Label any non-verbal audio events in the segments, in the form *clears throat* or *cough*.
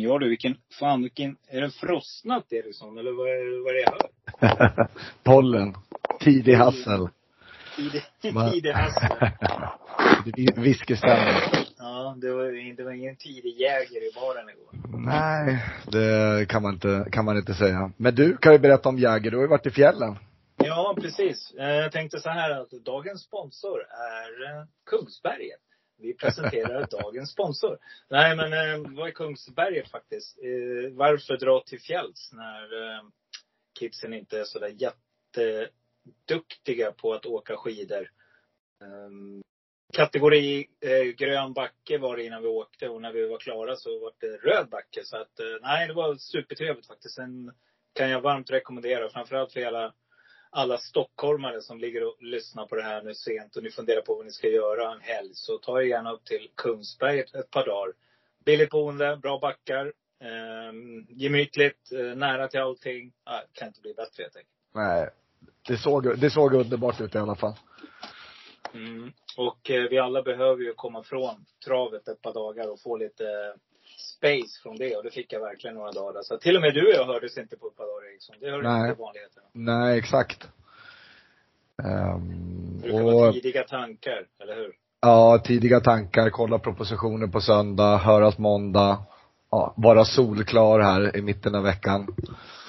Ja du, vilken, fan vilken, är det frostnatt Eriksson eller vad är, vad är det jag hör? *laughs* Pollen. Tidig hassel. Tidig, *laughs* tidig hassel. *laughs* Whiskystämning. Ja, det var, det var ingen tidig jäger i baren igår. Nej, det kan man, inte, kan man inte säga. Men du kan ju berätta om Jäger. Du har ju varit i fjällen. Ja, precis. Eh, Jag tänkte så här att dagens sponsor är eh, Kungsberget. Vi presenterar *laughs* dagens sponsor. Nej, men eh, vad är Kungsberget faktiskt? Eh, Varför dra till fjälls när eh, kidsen inte är så där jätteduktiga på att åka skidor? Eh, kategori eh, grön backe var det innan vi åkte och när vi var klara så var det röd backe. Så att, eh, nej, det var supertrevligt faktiskt. Sen kan jag varmt rekommendera, framförallt för hela alla stockholmare som ligger och lyssnar på det här nu sent och ni funderar på vad ni ska göra en helg. Så ta er gärna upp till Kungsberg ett, ett par dagar. Billigt boende, bra backar, eh, gemytligt, eh, nära till allting. Ah, kan inte bli bättre helt enkelt. Nej. Det såg, det såg underbart ut i alla fall. Mm. Och eh, vi alla behöver ju komma från travet ett par dagar och få lite space från det. Och det fick jag verkligen några dagar. Så till och med du och jag hördes inte på ett par dagar Eriksson. Det hör Nej. inte till vanligheterna. Nej, exakt. Um, Det brukar vara och, tidiga tankar, eller hur? ja, tidiga tankar, kolla propositioner på söndag, höras måndag. Ja, vara solklar här i mitten av veckan.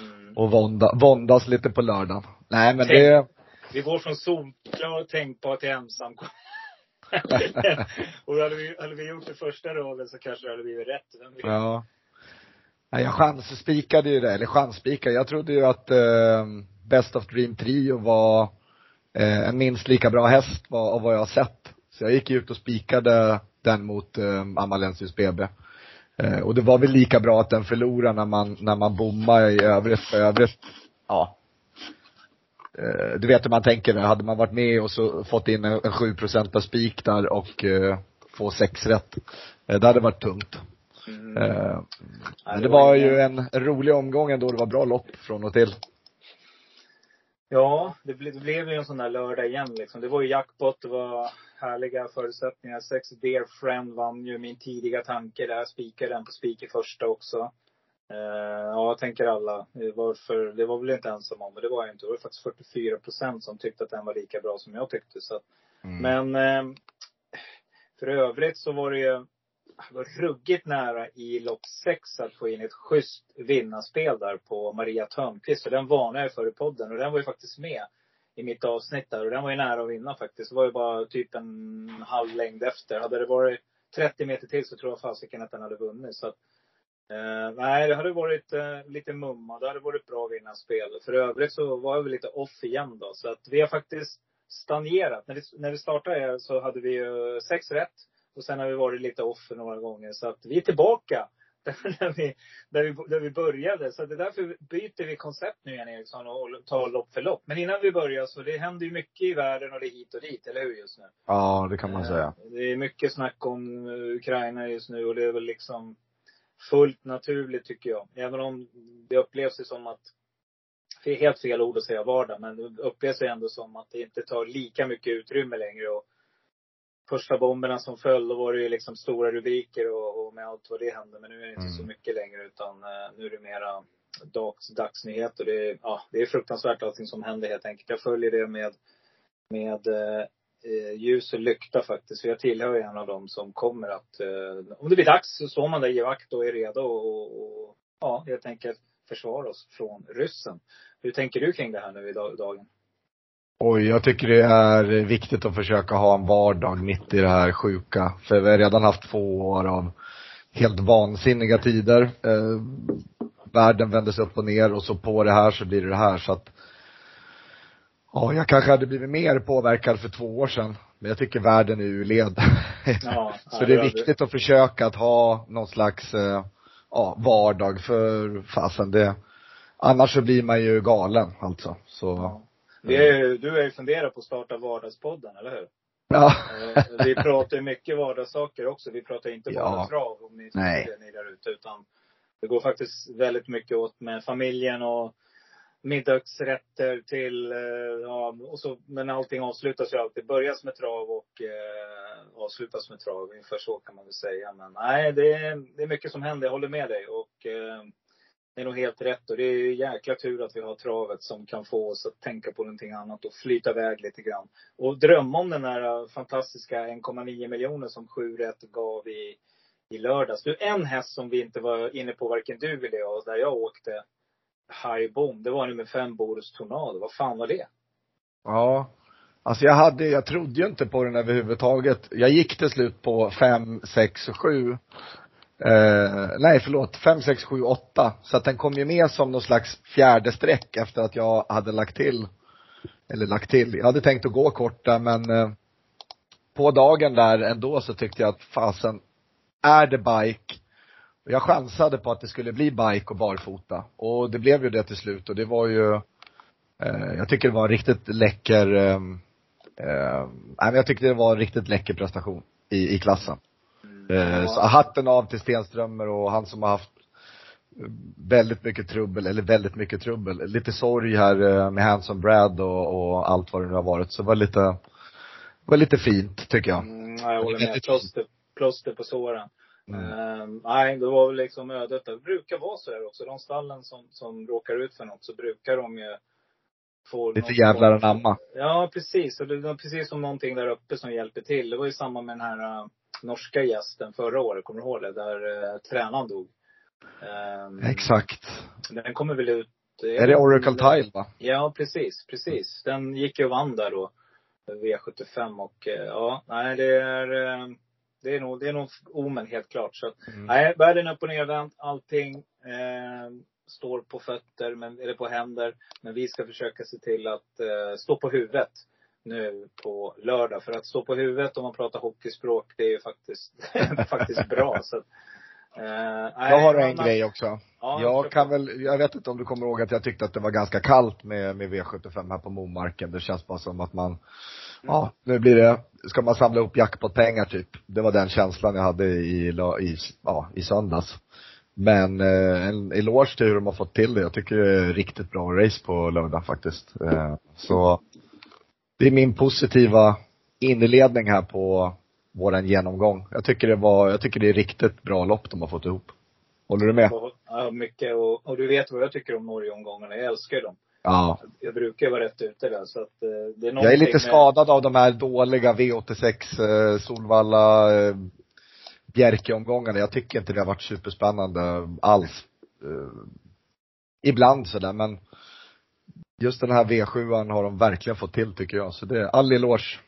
Mm. Och vånda, våndas lite på lördagen. Nej men Tänk. det, Vi går från solklar tänkbar till ensam. *laughs* och hade vi, hade vi gjort det första rollen så kanske det hade blivit rätt. Vem vet? Ja. Nej, jag chansspikade ju det, eller chansspikade. Jag trodde ju att eh, Best of Dream Trio var eh, en minst lika bra häst var, av vad jag har sett. Så jag gick ut och spikade den mot eh, Amalensius BB. Eh, och det var väl lika bra att den förlorade när man, när man bommade i övrigt. För övrigt, ja. Eh, du vet hur man tänker, hade man varit med och så fått in en, en 7% spik där och eh, få sex rätt. Eh, det hade varit tungt. Mm. Men det var ju en rolig omgång ändå. Det var bra lopp från och till. Ja, det, ble, det blev ju en sån där lördag igen liksom. Det var ju jackpot, det var härliga förutsättningar. Sex Dear Friend vann ju min tidiga tanke där. Spikade den på spik i första också. Eh, ja, jag tänker alla. Varför, det var väl inte ensam om, men det var jag inte. Det var faktiskt 44 procent som tyckte att den var lika bra som jag tyckte. Så Mm. Men eh, för övrigt så var det ju var ruggigt nära i lopp sex att få in ett schysst vinnarspel där på Maria Törnqvist. För den varnade jag för i podden och den var ju faktiskt med i mitt avsnitt där. Och den var ju nära att vinna faktiskt. Det var ju bara typ en halv längd efter. Hade det varit 30 meter till så tror jag fasiken att den hade vunnit. Så att, eh, nej, det hade varit eh, lite mumma. Det hade varit bra vinnarspel. För övrigt så var jag väl lite off igen då. Så att vi har faktiskt stagnerat. När vi, när vi startade så hade vi ju sex rätt. Och sen har vi varit lite off några gånger. Så att vi är tillbaka *laughs* där, vi, där, vi, där vi började. Så det är därför byter vi koncept nu igen Eriksson och tar lopp för lopp. Men innan vi börjar så det händer ju mycket i världen och det är hit och dit, eller hur just nu? Ja, det kan man säga. Eh, Det är mycket snack om eh, Ukraina just nu och det är väl liksom fullt naturligt tycker jag. Även om det upplevs som att, det är helt fel ord att säga vardag, men det upplevs ändå som att det inte tar lika mycket utrymme längre. Och första bomberna som föll, då var det ju liksom stora rubriker och, och med allt vad det hände. Men nu är det inte Mm. så mycket längre utan eh, nu är det mera dags, dagsnyheter. Det är, ja, det är fruktansvärt allting som händer helt enkelt. Jag följer det med, med eh, Eh, ljus och lykta faktiskt. För jag tillhör ju en av dem som kommer att, eh, om det blir dags så står man där i vakt och är redo och, och ja, helt enkelt försvara oss från ryssen. Hur tänker du kring det här nu i dagen? Oj, jag tycker det är viktigt att försöka ha en vardag mitt i det här sjuka. För vi har redan haft två år av helt vansinniga tider. Eh, världen vändes upp och ner och så på det här så blir det det här så att Ja, jag kanske hade blivit mer påverkad för två år sedan. Men jag tycker världen är ur led. Ja, *laughs* så det är viktigt att försöka att ha någon slags, eh, ja, vardag för fasen det, annars så blir man ju galen alltså. Så. Ja. Vi är, du har ju funderat på att starta Vardagspodden, eller hur? Ja. Eh, Vi pratar ju mycket vardagssaker också. Vi pratar inte bara Ja. trav om ni ni där ute. Utan det går faktiskt väldigt mycket åt med familjen och middagsrätter till, eh, ja, och så, men allting avslutas ju alltid. Börjas med trav och eh, avslutas med trav. Ungefär så kan man väl säga. Men nej, det är, det är mycket som händer. Jag håller med dig. Och eh, det är nog helt rätt. Och det är ju jäkla tur att vi har travet som kan få oss att tänka på någonting annat och flyta iväg lite grann. Och drömma om den här eh, fantastiska 1,9 miljoner som 7 rätt gav i, i lördags. Du, en häst som vi inte var inne på, varken du eller jag, där jag åkte high boom. Det var nummer fem, Boris Tornado. Vad fan var det? Ja. Alltså jag hade, jag trodde ju inte på den överhuvudtaget. Jag gick till slut på fem, sex och sju. Eh, nej förlåt, fem, sex, sju, åtta. Så att den kom ju med som någon slags fjärde streck efter att jag hade lagt till. Eller lagt till. Jag hade tänkt att gå kort där men eh, på dagen där ändå så tyckte jag att fasen, är det bike? Jag chansade på att det skulle bli bike och barfota. Och det blev ju det till slut och det var ju Eh, jag tycker det var en riktigt läcker, eh, eh, men jag tyckte det var en riktigt läcker prestation i, i klassen. Eh, så hatten av till Stenströmer och han som har haft eh, väldigt mycket trubbel, eller väldigt mycket trubbel. Lite sorg här eh, med Hanson Brad och, och allt vad det nu har varit. Så det var lite, var lite fint tycker jag. Mm, jag håller med. Plåster, plåster på såren. Mm. Ehm, nej, det var väl liksom ödet. Det brukar vara så här också. De stallen som, som råkar ut för något så brukar de ju få Lite jävlar anamma. Ja, precis. Och det var precis som någonting där uppe som hjälper till. Det var ju samma med den här äh, norska gästen förra året, kommer du ihåg det? Där äh, tränaren dog. Ehm, Exakt. Den kommer väl ut. Är det Oracle Tile va? Ja, precis, precis. Den gick ju och vann där då. V75 och eh, ja, nej det är, det är nog, det är nog omen helt klart. Så Mm. nej, världen är upp och nervänt. Allting eh, står på fötter, men, eller på händer. Men vi ska försöka se till att eh, stå på huvudet nu på lördag. För att stå på huvudet om man pratar hockeyspråk, det är ju faktiskt, *laughs* faktiskt bra. Så att, eh, Jag har en man- grej också. Ja, jag kan väl, jag vet inte om du kommer ihåg att jag tyckte att det var ganska kallt med, med V75 här på Momarken. Det känns bara som att man, ja, nu blir det, ska man samla upp jackpot-pengar typ. Det var den känslan jag hade i, i, ja, i söndags. Men eh, en eloge till hur de har fått till det. Jag tycker det är riktigt bra race på lördag faktiskt. Eh, så det är min positiva inledning här på våran genomgång. Jag tycker det var, jag tycker det är riktigt bra lopp de har fått ihop. Håller du med? Ja, mycket. Och, och du vet vad jag tycker om Norge-omgångarna. Jag älskar dem. Ja. Jag brukar ju vara rätt ute där. Så att, eh, det är Jag är lite med- skadad av de här dåliga V86, eh, Solvalla, eh, Bjerke-omgångarna. Jag tycker inte det har varit superspännande alls. Ibland sådär men just den här V7an har de verkligen fått till tycker jag. Så det är all eloge.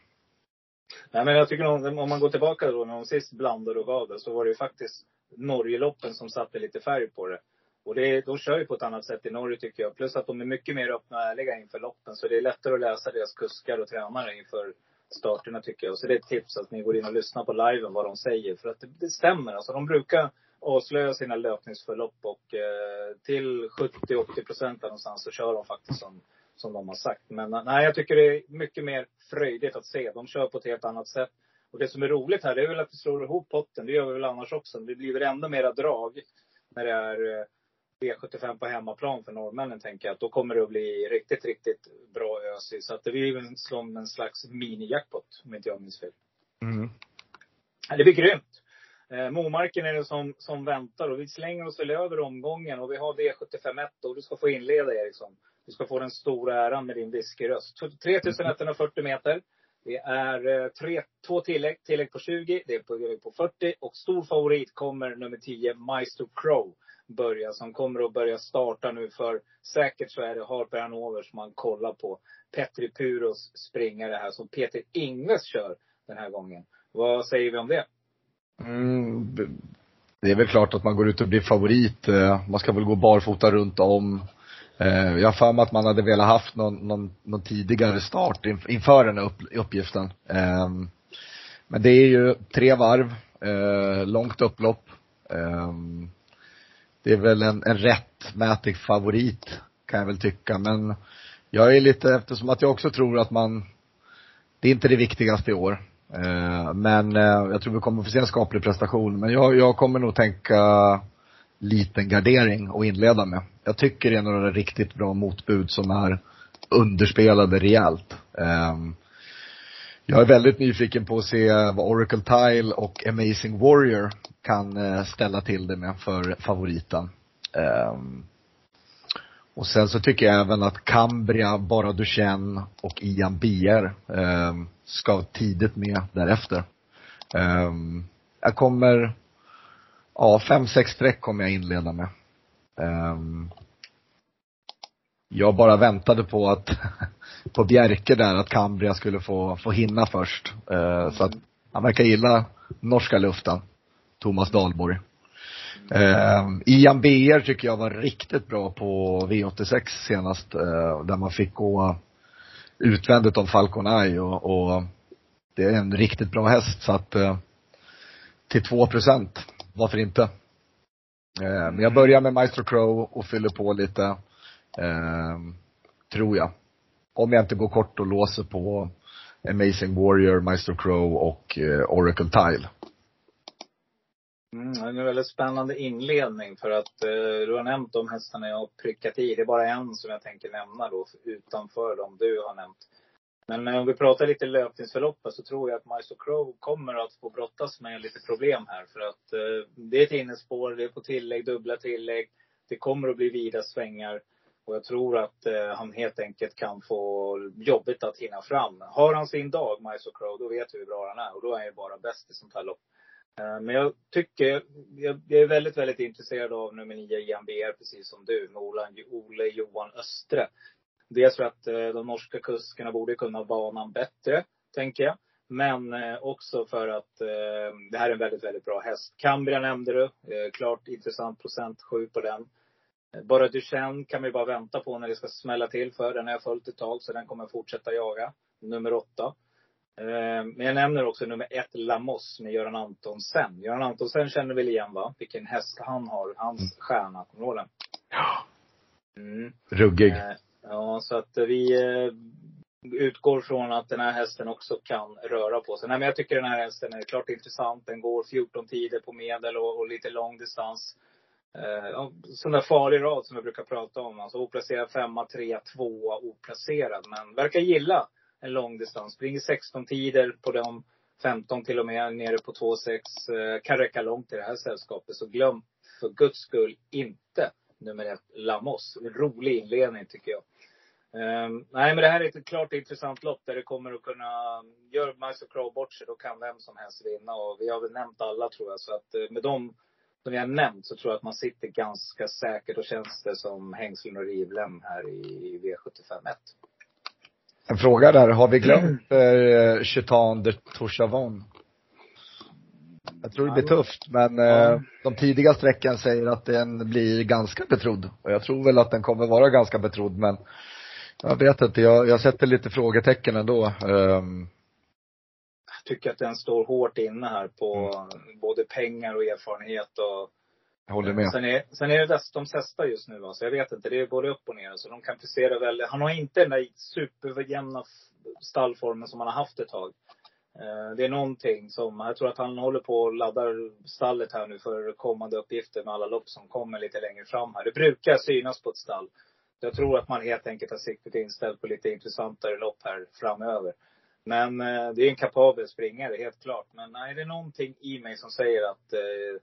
Nej, men jag tycker om man går tillbaka då när de sist blandade och gav det, så var det ju faktiskt Norgeloppen som satte lite färg på det. Och det, de kör ju på ett annat sätt i Norge tycker jag. Plus att de är mycket mer öppna och ärliga inför loppen. Så det är lättare att läsa deras kuskar och tränare inför starterna tycker jag. Så det är ett tips att ni går in och lyssnar på liven vad de säger. För att det, det stämmer. Alltså de brukar avslöja sina löpningsförlopp och eh, till 70-80 procent någonstans så kör de faktiskt som, som de har sagt. Men eh, nej, jag tycker det är mycket mer fröjdigt att se. De kör på ett helt annat sätt. Och det som är roligt här, det är väl att vi slår ihop potten. Det gör vi väl annars också. Det blir väl ännu mera drag när det är eh, V75 på hemmaplan för norrmännen, tänker jag. Att då kommer det att bli riktigt, riktigt bra ös. Så att det blir som en slags mini-jackpot, om inte jag minns fel. Mm. Det blir grymt. Eh, Momarken är det som, som väntar och vi slänger oss väl över omgången och vi har V751 och du ska få inleda Eriksson. Du ska få den stora äran med din whiskyröst. 3140 meter. Det är eh, tre, två tillägg. Tillägg på 20, det är på, på 40 och stor favorit kommer nummer 10, Maestro Crow börja, som kommer att börja starta nu för säkert så är det Harper Hanover som man kollar på. Petri Puros springare här som Peter Ingves kör den här gången. Vad säger vi om det? Mm, det är väl klart att man går ut och blir favorit. Eh, man ska väl gå barfota runt om. Eh, jag har för mig att man hade velat haft någon, någon, någon tidigare start inför den här uppgiften. Ehm, men det är ju tre varv, eh, långt upplopp. Ehm, det är väl en, en rättmätig favorit, kan jag väl tycka. Men jag är lite, eftersom att jag också tror att man, det är inte det viktigaste i år. Eh, Men eh, jag tror vi kommer få se en skaplig prestation. Men jag, jag kommer nog tänka liten gardering och inleda med. Jag tycker det är några riktigt bra motbud som är underspelade rejält. Ehm, jag är väldigt nyfiken på att se vad Oracle Tile och Amazing Warrior kan eh, ställa till det med för favoriten. Ehm, och sen så tycker jag även att Cambria, Bara Duchenne och Ian Bier ehm, ska tidigt med därefter. Ehm, jag kommer, ja fem, sex streck kommer jag inleda med. Jag bara väntade på att, *laughs* på Bjerke där, att Cambria skulle få, få hinna först. Eh, så att han verkar gilla norska luften. Thomas Dahlborg. Eh, Ian Beer tycker jag var riktigt bra på V86 senast, eh, där man fick gå utvändigt om Falcon Eye och, och det är en riktigt bra häst så att eh, till 2 procent, varför inte? Eh, men jag börjar med Maestro Crow och fyller på lite, eh, tror jag. Om jag inte går kort och låser på Amazing Warrior, Maestro Crow och eh, Oracle Tile. Mm, en väldigt spännande inledning för att eh, du har nämnt de hästarna jag har prickat i. Det är bara en som jag tänker nämna då utanför de du har nämnt. Men eh, om vi pratar lite löpningsförloppet så tror jag att Maestro Crow kommer att få brottas med lite problem här. För att eh, det är ett innespår, det är på tillägg, dubbla tillägg. Det kommer att bli vida svängar. Och jag tror att eh, han helt enkelt kan få jobbigt att hinna fram. Har han sin dag, Maestro Crow, då vet vi hur bra han är. Och då är han ju bara bäst i sånt här lopp. Eh, Men jag tycker, jag, jag är väldigt, väldigt intresserad av nummer nio Ian precis som du, med Ola, Ole Johan Östre. Dels för att eh, de norska kuskarna borde kunna banan bättre, tänker jag. Men eh, också för att eh, det här är en väldigt, väldigt bra häst. Cambria nämnde du. Eh, klart intressant procent, sju på den. Eh, Bara Duchenne kan vi bara vänta på när det ska smälla till för. Den har jag följt ett tag, så den kommer jag fortsätta jaga. Nummer åtta. Eh, Men jag nämner också nummer ett, Lamos, med Göran Antonsen. Göran Antonsen känner väl igen va? Vilken häst han har. Hans stjärna, kommer du den? Mm. Ruggig. Eh, Ja, så att vi utgår från att den här hästen också kan röra på sig. Nej, men jag tycker den här hästen är klart intressant. Den går 14 tider på medel och, och lite lång distans. Eh, sån där farlig rad som vi brukar prata om. Alltså oplacerad femma, trea, tvåa, oplacerad. Men verkar gilla en lång distans. Springer 16 tider på de 15 till och med, nere på 2,6. Eh, kan räcka långt i det här sällskapet. Så glöm för guds skull inte nummer ett, Lamos. En rolig inledning tycker jag. Um, nej, men det här är ett klart intressant lopp där det kommer att kunna, gör Maestro Crow bort sig, då kan vem som helst vinna. Och vi har väl nämnt alla tror jag. Så att eh, med dem som har nämnt så tror jag att man sitter ganska säkert och känns det som hängslen och rivlem här i V751. En fråga där, har vi glömt eh, Chetan de Touchavon? Jag tror det blir tufft, men eh, de tidiga sträckan säger att den blir ganska betrodd. Och jag tror väl att den kommer vara ganska betrodd, men jag vet inte, jag, jag sätter lite frågetecken ändå. Jag tycker att den står hårt inne här på både pengar och erfarenhet och jag håller med. Sen är, sen är det Westholms hästar just nu va, så jag vet inte. Det är både upp och ner. Så de kan prestera väldigt. Han har inte den där superjämna stallformen som han har haft ett tag. Eh, Det är någonting som, jag tror att han håller på och laddar stallet här nu för kommande uppgifter med alla lopp som kommer lite längre fram här. Det brukar synas på ett stall. Jag tror att man helt enkelt har siktet inställt på lite intressantare lopp här framöver. Men eh, det är en kapabel springare, helt klart. Men nej, det är någonting i mig som säger att eh,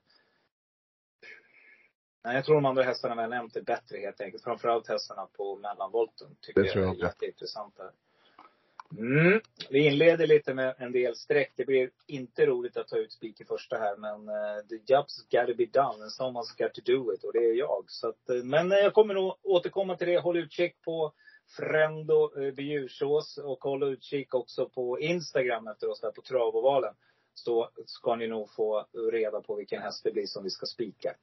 Nej, jag tror de andra hästarna vi har nämnt är bättre helt enkelt. Framförallt hästarna på mellanvolten. Tycker Det tror jag är jätteintressanta. Mm. Vi inleder lite med en del streck. Det blir inte roligt att ta ut spik i första här, men uh, the job's gotta be done and someone's got to do it. Och det är jag. Så att, eh, men eh, jag kommer nog återkomma till det. Håll utkik på Frendo eh, Bjursås och håll utkik också på Instagram efter oss där på Travovalen. så ska ni nog få reda på vilken häst det blir som vi ska spika.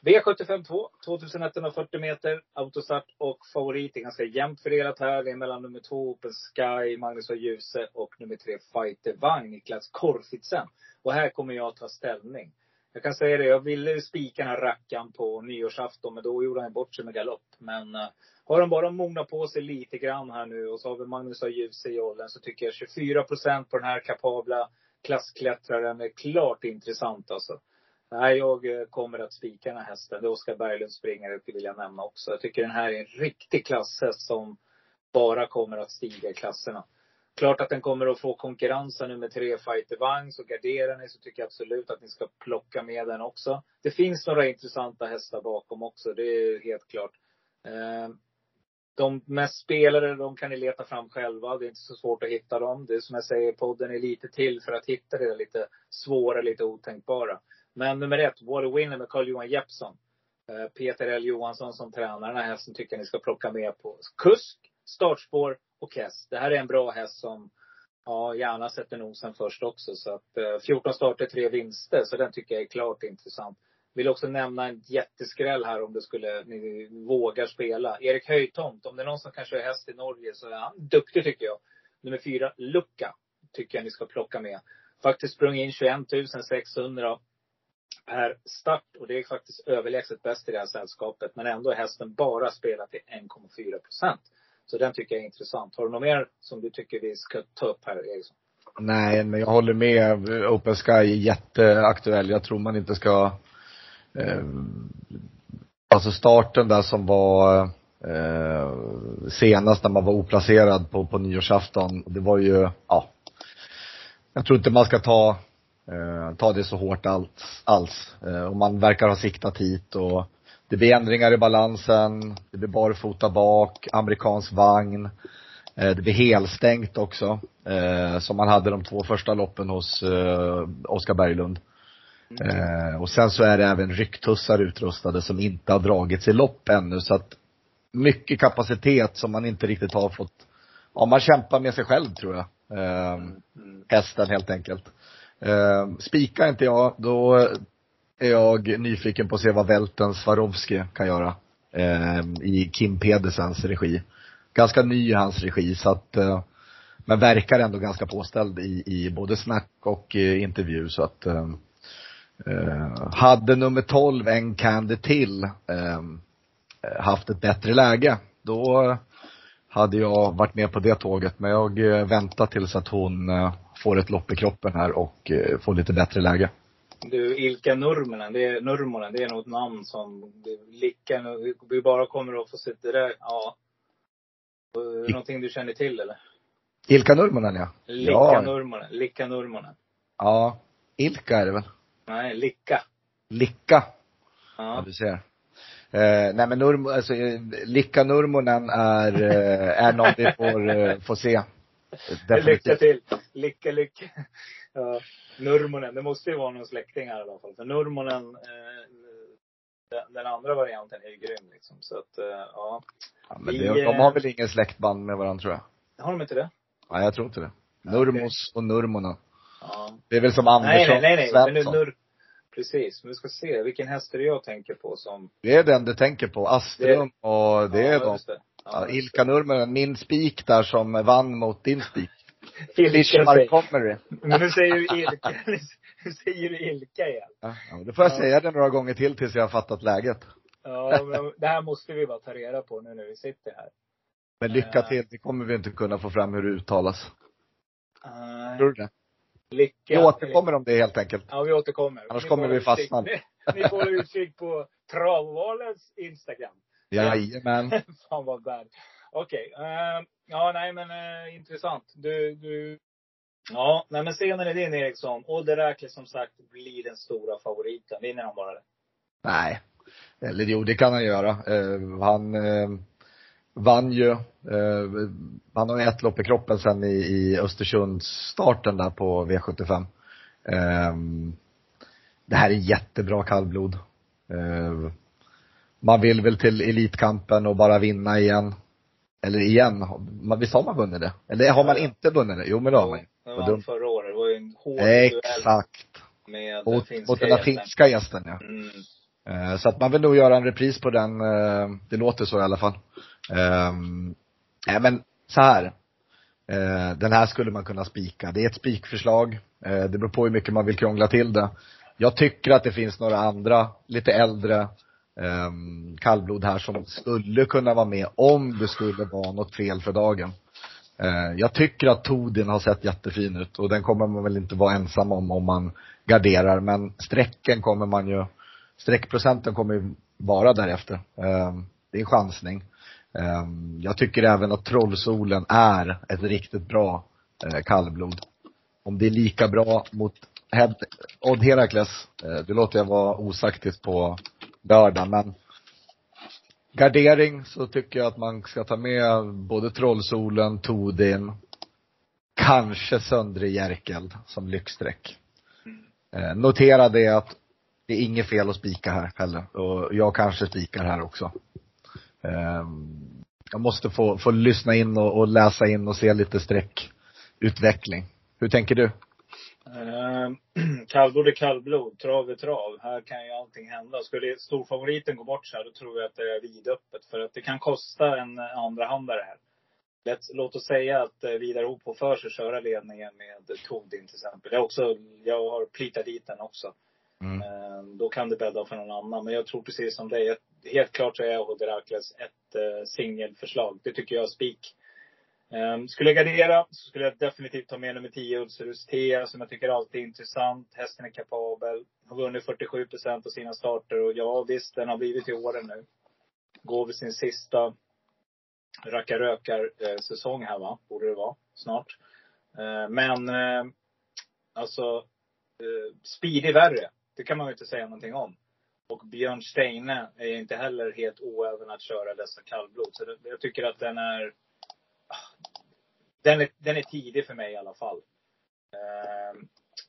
V75 2, 2140 meter, autostart och favorit Det är ganska jämnt fördelat här. Det är mellan nummer två Open Sky, Magnus och Ljuse och nummer tre Fighter Vagn, Niklas Korfitsen. Och här kommer jag att ta ställning. Jag kan säga det, jag ville spika den här rackaren på nyårsafton, men då gjorde han bort sig med galopp. Men uh, har de bara mognat på sig lite grann här nu och så har vi Magnus och Ljuse i åldern så tycker jag 24 procent på den här kapabla klassklättraren är klart intressant alltså. Nej, jag eh, kommer att spika den här hästen. Det är Oskar Berglund springare, vill jag nämna också. Jag tycker den här är en riktig klasshäst som bara kommer att stiga i klasserna. Klart att den kommer att få konkurrensen med tre, Fighter Vagn. Så garderar ni så tycker jag absolut att ni ska plocka med den också. Det finns några intressanta hästar bakom också, det är helt klart. Eh, de mest spelare, de kan ni leta fram själva. Det är inte så svårt att hitta dem. Det är som jag säger, podden är lite till för att hitta det lite svåra, lite otänkbara. Men nummer ett, What A Winner med Carl-Johan Jeppsson. Eh, Peter L Johansson som tränar den här hästen tycker jag ni ska plocka med på kusk, startspår och häst. Det här är en bra häst som ja, gärna sätter nosen först också. Så att eh, 14 starter, tre vinster. Så den tycker jag är klart intressant. Vill också nämna en jätteskräll här om det skulle, ni vågar spela. Erik Höjtomt, om det är någon som kanske är häst i Norge så är han duktig tycker jag. Nummer fyra, Lucka, tycker jag ni ska plocka med. Faktiskt sprungit in 21 600 per start och det är faktiskt överlägset bäst i det här sällskapet. Men ändå är hästen bara spelat till 1,4 procent. Så den tycker jag är intressant. Har du något mer som du tycker vi ska ta upp här, Eriksson? Nej, men jag håller med. Open Sky är jätteaktuell. Jag tror man inte ska eh, Alltså starten där som var eh, senast när man var oplacerad på, på nyårsafton, det var ju, ja. Jag tror inte man ska ta eh, ta det så hårt alls. alls. Eh, och man verkar ha siktat hit och det blir ändringar i balansen, det blir barfota bak, amerikansk vagn. Eh, det blir helstängt också, eh, som man hade de två första loppen hos eh, Oskar Berglund. Mm. och sen så är det även rycktussar utrustade som inte har dragits i lopp ännu så att mycket kapacitet som man inte riktigt har fått, ja man kämpar med sig själv tror jag. Mm. Hästen helt enkelt. Eh, spikar inte jag, då är jag nyfiken på att se vad Välten Swarovski kan göra. Eh, I Kim Pedersens regi. Ganska ny i hans regi så att, eh, men verkar ändå ganska påställd i, i både snack och eh, intervju så att eh, eh hade nummer 12 en Candy till eh, haft ett bättre läge, då hade jag varit med på det tåget. Men jag eh, väntar tills att hon får ett lopp i kroppen här och eh, får lite bättre läge. Du, Ilka Nurmonen, det är, Nurmonen, det är nog ett namn som Licka, vi bara kommer att få se det där, ja. Någonting du känner till eller? Ilka Nurmonen ja. Lika ja. Nurmonen, Lika Nurmonen. Ja. Ilka är det väl? Nej, Licka. Licka. Ja. ja du ser. Eh, nej men Nurm, alltså, eh, Lika Nurmonen är, eh, är något vi får, eh, får se. Definitivt. Lycka till. Lycka, lycka. Ja, Nurmonen. Det måste ju vara någon släkting här i alla fall. För Nurmonen, eh, den, den, andra varianten är ju grym liksom. Så att, eh, ja. ja men det, de har väl ingen släktband med varandra tror jag? Har de inte det? Nej, jag tror inte det. Nurmos och Nurmonen. Ja. Det är väl som Andersson Nej, nej, nej. nej. Men nu, nur, precis. Men vi ska se. Vilken häst är det jag tänker på som? Det är den du tänker på. Astrum det... och det ja, är de. Det. Ja, Ilka Nurminen, min spik där som vann mot din spik. *laughs* Ilka Montgomery. Men nu säger du Ilka, *laughs* nu säger du Ilka igen. Ja, ja då får jag ja. säga det några gånger till tills jag har fattat läget. Ja, men det här måste vi bara ta reda på nu när vi sitter här. Men lycka till, det kommer vi inte kunna få fram hur det uttalas. Uh, Tror du det? Lycka. Vi återkommer om det helt enkelt. Ja, vi återkommer. Annars ni kommer vi fastna. Ni, *laughs* ni får utkik på Travvalens Instagram. Jajamän. *laughs* Fan vad bad. Okej. Okay. Uh, eh, ja, nej men uh, intressant. Du, du. Ja, nej men scenen är din Eriksson. Odde Räkle som sagt blir den stora favoriten. Vinner han bara det? Nej. Eller jo, det kan han göra. Uh, han vann ju. han har ett lopp i kroppen sen i, i Östersundsstarten där på V75. det här är jättebra kallblod man vill väl till Elitkampen och bara vinna igen. Eller igen, visst har man vunnit det? Eller har man inte vunnit det? Jo men det har man ju. vann förra året. Det var ju en hård Exakt. med Mot, finska mot den där finska gästen ja. Mm. Eh, Så att man vill nog göra en repris på den, eh, det låter så i alla fall. Ehm, Nej men så här. Eh, Den här skulle man kunna spika. Det är ett spikförslag. Eh, Det beror på hur mycket man vill krångla till det. Jag tycker att det finns några andra, lite äldre um, kallblod här som skulle kunna vara med om det skulle vara något fel för dagen. Eh, Jag tycker att Todin har sett jättefin ut och den kommer man väl inte vara ensam om om man garderar men strecken kommer man ju streckprocenten kommer ju vara därefter. Ehm, Det är en chansning. Ehm, jag tycker även att Trollsolen är ett riktigt bra eh, kallblod. Om det är lika bra mot Odd Herakles, eh, det låter jag vara osagt på lördag men Gardering så tycker jag att man ska ta med både Trollsolen, Todin, kanske Söndre Jerkel som lyxstreck. Eh, notera det att det är inget fel att spika här heller. Och jag kanske spikar här också. Ehm, jag måste få, få lyssna in och, och läsa in och se lite streckutveckling. Hur tänker du? Eh, *clears throat* kallblod är kallblod, trav är trav. Här kan ju allting hända. Skulle storfavoriten gå bort så här, då tror jag att det är vidöppet. För att det kan kosta en andrahandare här. Lätt, låt oss säga att eh, Vidar Opo för sig köra ledningen med Todin till exempel. Jag, också, jag har plitat dit den också. Mm. Eh, Då kan det bädda för någon annan. Men jag tror precis som dig. Helt klart så är Odd Herakles ett eh, singelförslag. Det tycker jag är spik. Um, skulle jag gardera så skulle jag definitivt ta med nummer 10 Ulcerus T som jag tycker alltid är intressant. Hästen är kapabel. Har vunnit 47 procent av sina starter och ja visst, den har blivit i åren nu. Går vid sin sista rackarrökar eh, säsong här va, borde det vara snart. Eh, men eh, alltså, eh, speedy värre. Det kan man ju inte säga någonting om. Och Björn Steine är inte heller helt oäven att köra dessa kallblod. Så det, jag tycker att den är den är, den är tidig för mig i alla fall. Eh,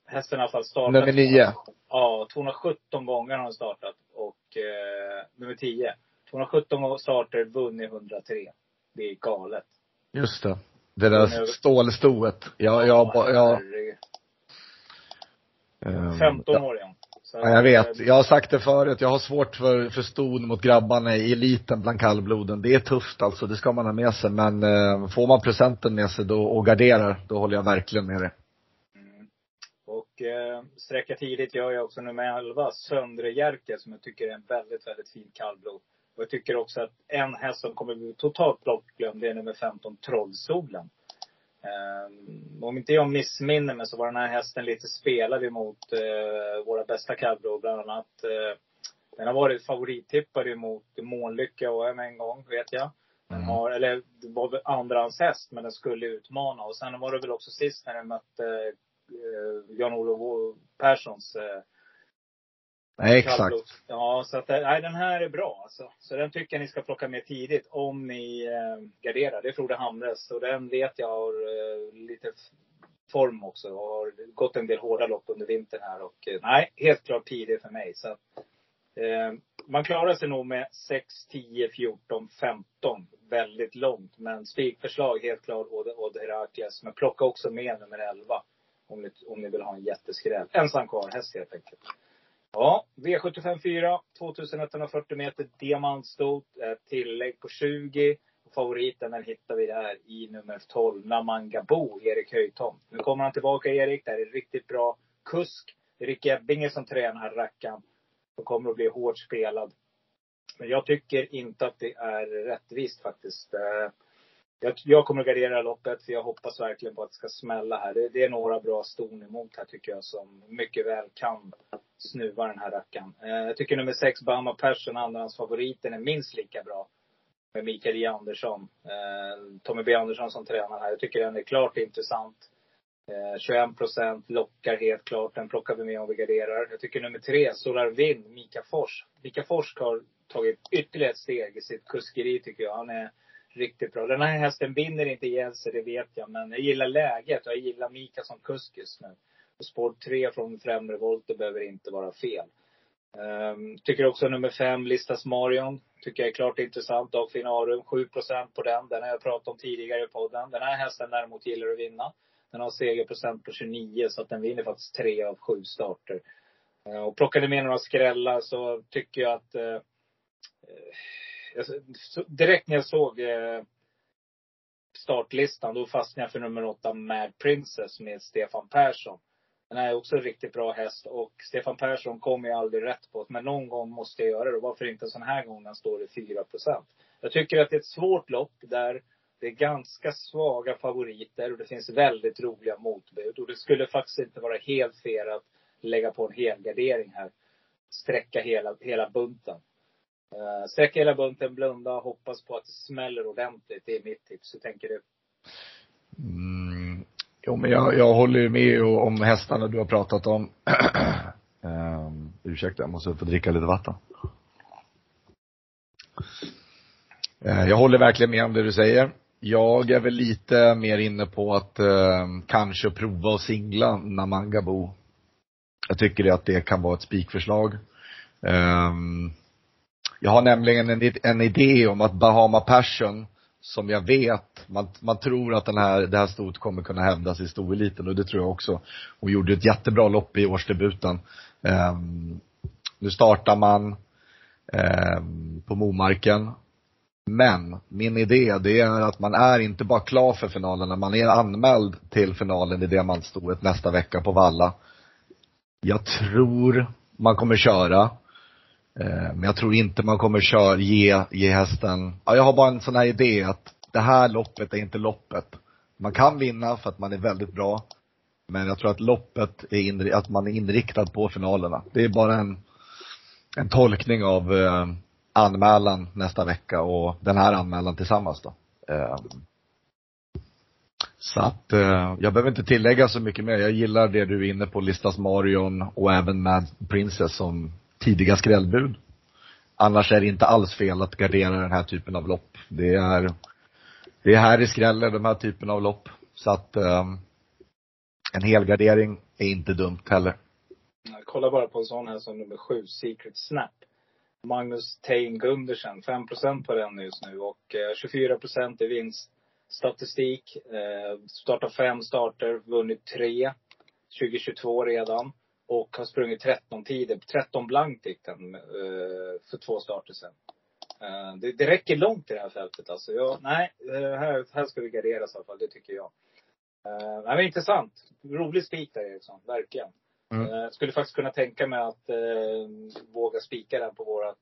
hästen har i alla fall startat. Nummer nio. Ja, 217 gånger har den startat. Och eh, nummer 10. 217 starter, vunnit 103. Det är galet. Just det. Det där stålstoet. Ja, jag, jag, jag herregud. ehm, 15 år igen. Så, Ja, jag vet. eh, Jag har sagt det förut. Jag har svårt för, för ston mot grabbarna i eliten bland kallbloden. Det är tufft alltså. Det ska man ha med sig. Men eh, får man procenten med sig då och garderar, då håller jag verkligen med dig. Mm. Och eh, sträcka tidigt gör jag också nummer 11, Söndre Jerker, som jag tycker är en väldigt, väldigt fin kallblod. Och jag tycker också att en häst som kommer bli totalt bortglömd, det är nummer 15, Trollsolen. Um, om inte jag missminner mig så var den här hästen lite spelad emot eh, våra bästa kallblod, bland annat. Eh, den har varit favorittippad emot Månlycke och en gång, vet jag. Den Mm. har, eller det var andrahandshäst, men den skulle utmana. Och sen var det väl också sist när den mötte eh, Jan-Olof Perssons eh, Nej, exakt. Ja, så att, eh, nej, den här är bra alltså. Så den tycker jag ni ska plocka med tidigt om ni eh, garderar. Det är Frode Hamres. Och den vet jag har eh, lite form också. Och har gått en del hårda lopp under vintern här. Och eh, nej, helt klart tidigt för mig. Så att, eh, man klarar sig nog med 6, 10, 14, 15. Väldigt långt. Men spikförslag helt klart Odd Odd Herakles. Men plocka också med nummer 11. Om ni, om ni vill ha en jätteskräll. Ensam kvar häst helt enkelt. Ja, V75 4, 2140 meter diamantstot, eh, tillägg på 20. Favoriten den hittar vi där i nummer 12, Namangabo, Erik Höjtomt. Nu kommer han tillbaka Erik, det här är riktigt bra kusk. Det är Rick Ebbinge som tränar här rackaren. Och kommer att bli hårt spelad. Men jag tycker inte att det är rättvist faktiskt. Eh, jag, jag kommer att gardera loppet för jag hoppas verkligen på att det ska smälla här. Det, det är några bra ston emot här tycker jag som mycket väl kan snuva den här rackaren. Eh, jag tycker nummer sex, Bama Persson, andrahandsfavoriten, är minst lika bra. Med Mikael J Andersson. Eh, Tommy B Andersson som tränar här. Jag tycker den är klart intressant. Eh, 21 procent lockar helt klart. Den plockar vi med om vi garderar. Jag tycker nummer tre, Solar Vind, Mika Fors. Mika Fors har tagit ytterligare ett steg i sitt kuskeri tycker jag. Han är riktigt bra. Den här hästen vinner inte ihjäl sig, det vet jag. Men jag gillar läget och jag gillar Mika som kusk just nu. Och spår tre från främre volter behöver inte vara fel. Um, tycker också nummer fem, Listas Marion. Tycker jag är klart intressant. Av Finarum, 7% på den. Den har jag pratat om tidigare i podden. Den här hästen däremot gillar att vinna. Den har segerprocent på 29 så att den vinner faktiskt tre av sju starter. Uh, och plockade med några skrällar så tycker jag att uh, direkt när jag såg eh, startlistan, då fastnade jag för nummer åtta Mad Princess med Stefan Persson. Den här är också en riktigt bra häst och Stefan Persson kommer jag aldrig rätt på. Men någon gång måste jag göra det. Varför inte en sån här gång när han står i 4% Jag tycker att det är ett svårt lopp där det är ganska svaga favoriter och det finns väldigt roliga motbud. Och det skulle faktiskt inte vara helt fel att lägga på en helgardering här. Sträcka hela, hela bunten. Eh, uh, sträcka hela bunten, blunda och hoppas på att det smäller ordentligt. Det är mitt tips. Hur tänker du? Mm, jo, men jag, jag håller ju med om hästarna du har pratat om. um, *clears throat* ursäkta, jag måste få dricka lite vatten. Uh, jag håller verkligen med om det du säger. Jag är väl lite mer inne på att uh, kanske prova att singla Namangabo. Jag tycker att det kan vara ett spikförslag. Um, jag har nämligen en, en idé om att Bahama Passion, som jag vet, man, man tror att den här, det här stot kommer kunna hävdas i stoeliten och det tror jag också. Hon gjorde ett jättebra lopp i årsdebuten. Um, nu startar man um, på Momarken. Men min idé det är att man är inte bara klar för finalen, man är anmäld till finalen i diamantstoet nästa vecka på Valla. Jag tror man kommer köra. Eh, men jag tror inte man kommer köra, ge, ge hästen, ja, jag har bara en sån här idé att det här loppet är inte loppet. Man kan vinna för att man är väldigt bra. Men jag tror att loppet är inri- att man är inriktad på finalerna. Det är bara en, en tolkning av eh, anmälan nästa vecka och den här anmälan tillsammans då. Eh, så att eh, jag behöver inte tillägga så mycket mer. Jag gillar det du är inne på, Listas Marion och även Mad Princess som tidiga skrällbud. Annars är det inte alls fel att gardera den här typen av lopp. Det är, det är här i skräller, den här typen av lopp. Så att um, en helgardering är inte dumt heller. Kolla bara på en sån här som nummer sju, Secret Snap. Magnus Tein Gundersen, 5 på den just nu och eh, 24% i vinststatistik. Eh, startat fem starter, vunnit tre. 2022 redan. Och har sprungit 13 tider. 13 blankt gick den uh, för två starter sen. Uh, det, det räcker långt i det här fältet alltså. Jag, nej, uh, här, här ska vi garderas i alla fall. Det tycker jag. Uh, nej, men intressant. Rolig spik där Eriksson. Verkligen. Mm. Uh, skulle faktiskt kunna tänka mig att våga spika den på vårat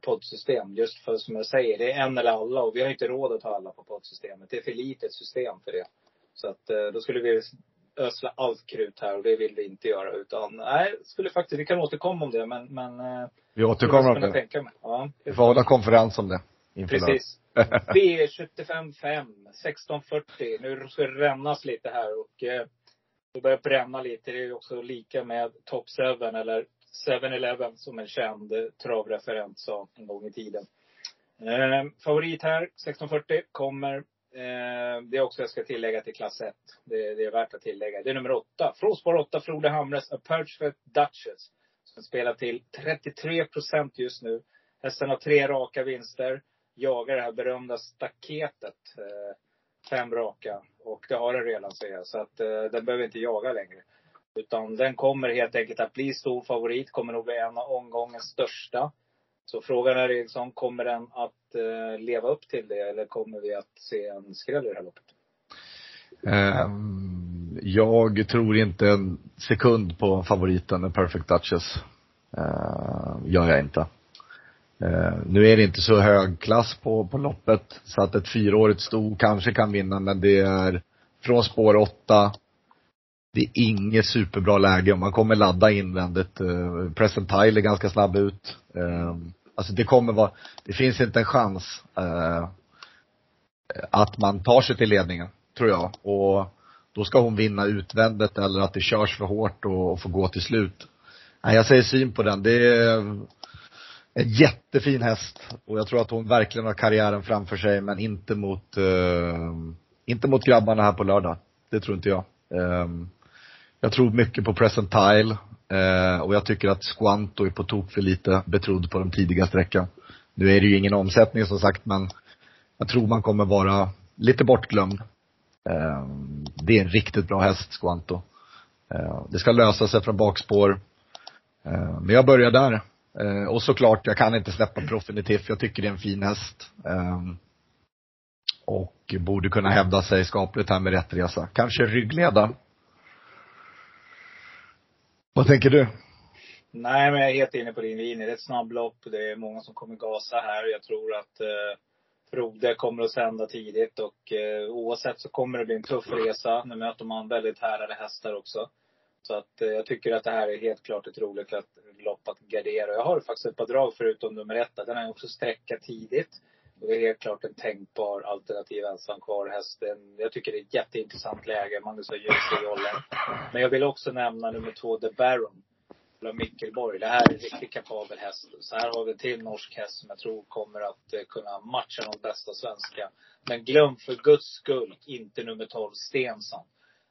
poddsystem. Just för som jag säger, det är en eller alla och vi har inte råd att ha alla på poddsystemet. Det är för litet system för det. Så att då skulle vi ösla allt krut här och det vill vi inte göra. Utan, nej, skulle faktiskt, vi kan återkomma om det men, men eh, Vi återkommer om det. Tänka mig. Ja, vi får hålla konferens om det. Precis. V75 5, 1640. Nu ska det rännas lite här och eh, det börjar bränna lite. Det är också lika med Top 7 eller 7-Eleven som en känd travreferent sa en gång i tiden. Eh, favorit här, 1640, kommer Eh, det är också jag ska tillägga till klass 1. Det, det, är värt att tillägga. Det är nummer 8. Från spår 8, Frode Hamres, A Perfect Duchess. Som spelar till 33 procent just nu. Hästen har tre raka vinster. Jagar det här berömda staketet. Eh, fem raka. Och det har den redan säger jag. Så att eh, den behöver inte jaga längre. Utan den kommer helt enkelt att bli stor favorit. Kommer nog bli en av omgångens största. Så frågan är liksom, kommer den att eh, leva upp till det eller kommer vi att se en skräll i det här loppet? Eh, jag tror inte en sekund på favoriten, Perfect Duchess. Eh, gör jag inte. Eh, nu är det inte så hög klass på, på loppet, så att ett fyraårigt sto kanske kan vinna, men det är från spår åtta. Det är inget superbra läge. Man kommer ladda invändigt. Uh, Present Tile är ganska snabb ut. Uh, Alltså det kommer vara, det finns inte en chans eh, att man tar sig till ledningen, tror jag. Och då ska hon vinna utvändigt eller att det körs för hårt och, och får gå till slut. Nej, jag säger syn på den. Det är en jättefin häst och jag tror att hon verkligen har karriären framför sig men inte mot, eh, inte mot grabbarna här på lördag. Det tror inte jag. Eh, jag tror mycket på Presentile Eh, och jag tycker att Squanto är på tok för lite betrodd på de tidiga sträckan. Nu är det ju ingen omsättning som sagt men jag tror man kommer vara lite bortglömd. Eh, det är en riktigt bra häst, Squanto. Eh, det ska lösa sig från bakspår. Eh, men jag börjar där. Eh, och såklart, jag kan inte släppa Profinitif, Jag tycker det är en fin häst. Eh, och borde kunna hävda sig skapligt här med rätt resa. Kanske ryggleda. Vad tänker du? Nej, men jag är helt inne på din linje. Det är ett snabblopp. Det är många som kommer gasa här. Jag tror att eh, Frode kommer att sända tidigt och eh, oavsett så kommer det bli en tuff resa. Nu möter man väldigt härade hästar också. Så att eh, jag tycker att det här är helt klart ett roligt lopp att gardera. Jag har faktiskt ett par drag förutom nummer ett. Den har jag också sträcka tidigt. Och det är helt klart en tänkbar alternativ ensam kvar hästen. Jag tycker det är ett jätteintressant läge. Magnus har ljus i jollen. Men jag vill också nämna nummer två, The Baron. Eller Mickelborg. Det här är en riktigt kapabel häst. Så här har vi en till norsk häst som jag tror kommer att eh, kunna matcha de bästa svenska. Men glöm för guds skull inte nummer 12, Stensson.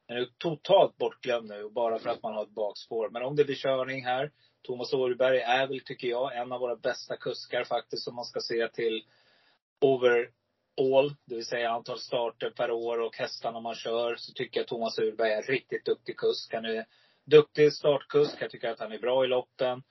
Den är totalt bortglömd nu, bara för att man har ett bakspår. Men om det blir körning här. Thomas Åberg är väl, tycker jag, en av våra bästa kuskar faktiskt, om man ska se till overall, det vill säga antal starter per år och hästarna man kör, så tycker jag Thomas Urberg är en riktigt duktig kusk. Han är duktig startkusk. Jag tycker att han är bra i loppen.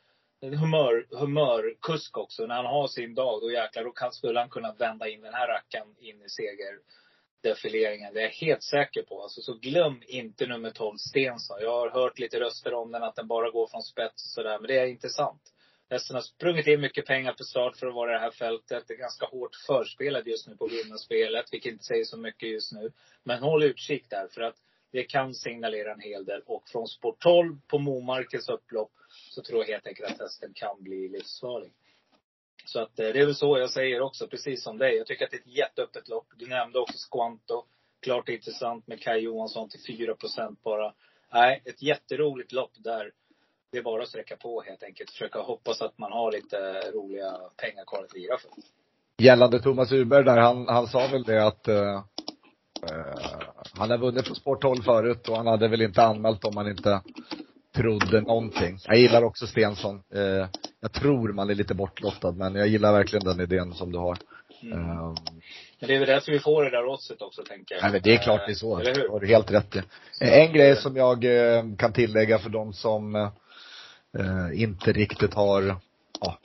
En humör, humörkusk också. När han har sin dag, då jäklar, då kan, skulle han kunna vända in den här rackaren in i segerdefileringen. Det är jag helt säker på. Alltså, så glöm inte nummer 12, Stensson. Jag har hört lite röster om den, att den bara går från spets och sådär. Men det är intressant. sant. Hästen har sprungit in mycket pengar på start för att vara i det här fältet. Det är ganska hårt förspelad just nu på vinnarspelet, vilket inte säger så mycket just nu. Men håll utkik där, för att det kan signalera en hel del. Och från sport 12 på Momarkens upplopp så tror jag helt enkelt att hästen kan bli livsfarlig. Så att eh, det är väl så jag säger också, precis som dig. Jag tycker att det är ett jätteöppet lopp. Du nämnde också Squanto. Klart intressant med Kaj Johansson till 4% bara. Nej, ett jätteroligt lopp där det är bara att sträcka på helt enkelt. Försöka hoppas att man har lite roliga pengar kvar att lira för. Gällande Thomas Urberg där, han, han sa väl det att uh, han har vunnit på Sport 12 förut och han hade väl inte anmält om han inte trodde någonting. Jag gillar också Stensson. Uh, jag tror man är lite bortlottad men jag gillar verkligen den idén som du har. Mm. Um, men det är väl därför vi får det där oddset också, tänker jag. Nej, men det är klart det är så. Eller hur? Det har du helt rätt i. En grej som jag kan tillägga för de som eh, inte riktigt har, ja,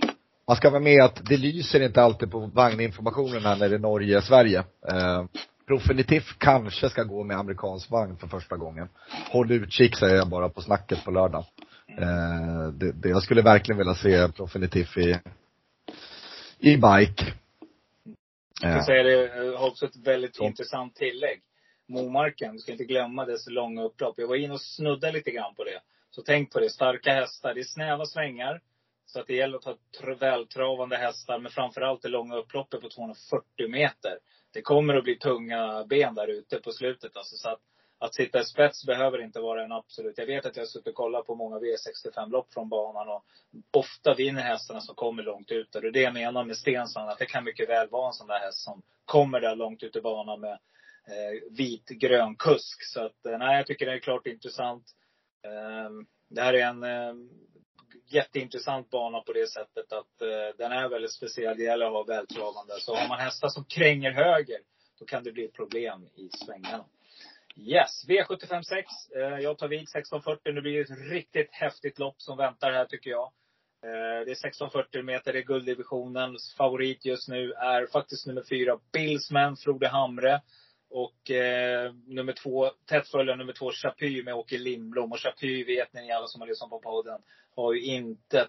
man ska vara med att det lyser inte alltid på vagninformationen när det är Norge-Sverige. Eh, Profinitif kanske ska gå med amerikansk vagn för första gången. Håll utkik säger jag bara på snacket på lördag. Eh, det, det, jag skulle verkligen vilja se Profinitif i, i bike. Jag ska säga det, har också ett väldigt Så. intressant tillägg. Momarken, du ska inte glömma dess långa upplopp. Jag var inne och snuddade lite grann på det. Så tänk på det, starka hästar. Det är snäva svängar. Så att det gäller att ha vältravande hästar, men framförallt det långa upploppet på 240 meter. Det kommer att bli tunga ben där ute på slutet. Alltså, så att, att sitta i spets behöver inte vara en absolut. Jag vet att jag har suttit och kollat på många V65-lopp från banan och ofta vinner hästarna som kommer långt ut. Det är det jag menar med Stensson, att det kan mycket väl vara en sån där häst som kommer där långt ut i banan med eh, vit-grön kusk. Så att, eh, nej, jag tycker det är klart intressant. Ehm, det här är en ehm, jätteintressant bana på det sättet att eh, den är väldigt speciell. Det gäller att vara vältravande. Så har man hästar som kränger höger, då kan det bli ett problem i svängarna. Yes, V75 6. Eh, jag tar vid 16.40. Nu blir det ett riktigt häftigt lopp som väntar här tycker jag. Eh, det är 16.40 meter, det är gulddivisionens favorit just nu är faktiskt nummer fyra, Billsman, Frode Hamre. Och eh, nummer två, tätt följande nummer två, Chapy med Åke Lindblom. Och Chapy vet ni alla som har lyssnat på podden, har ju inte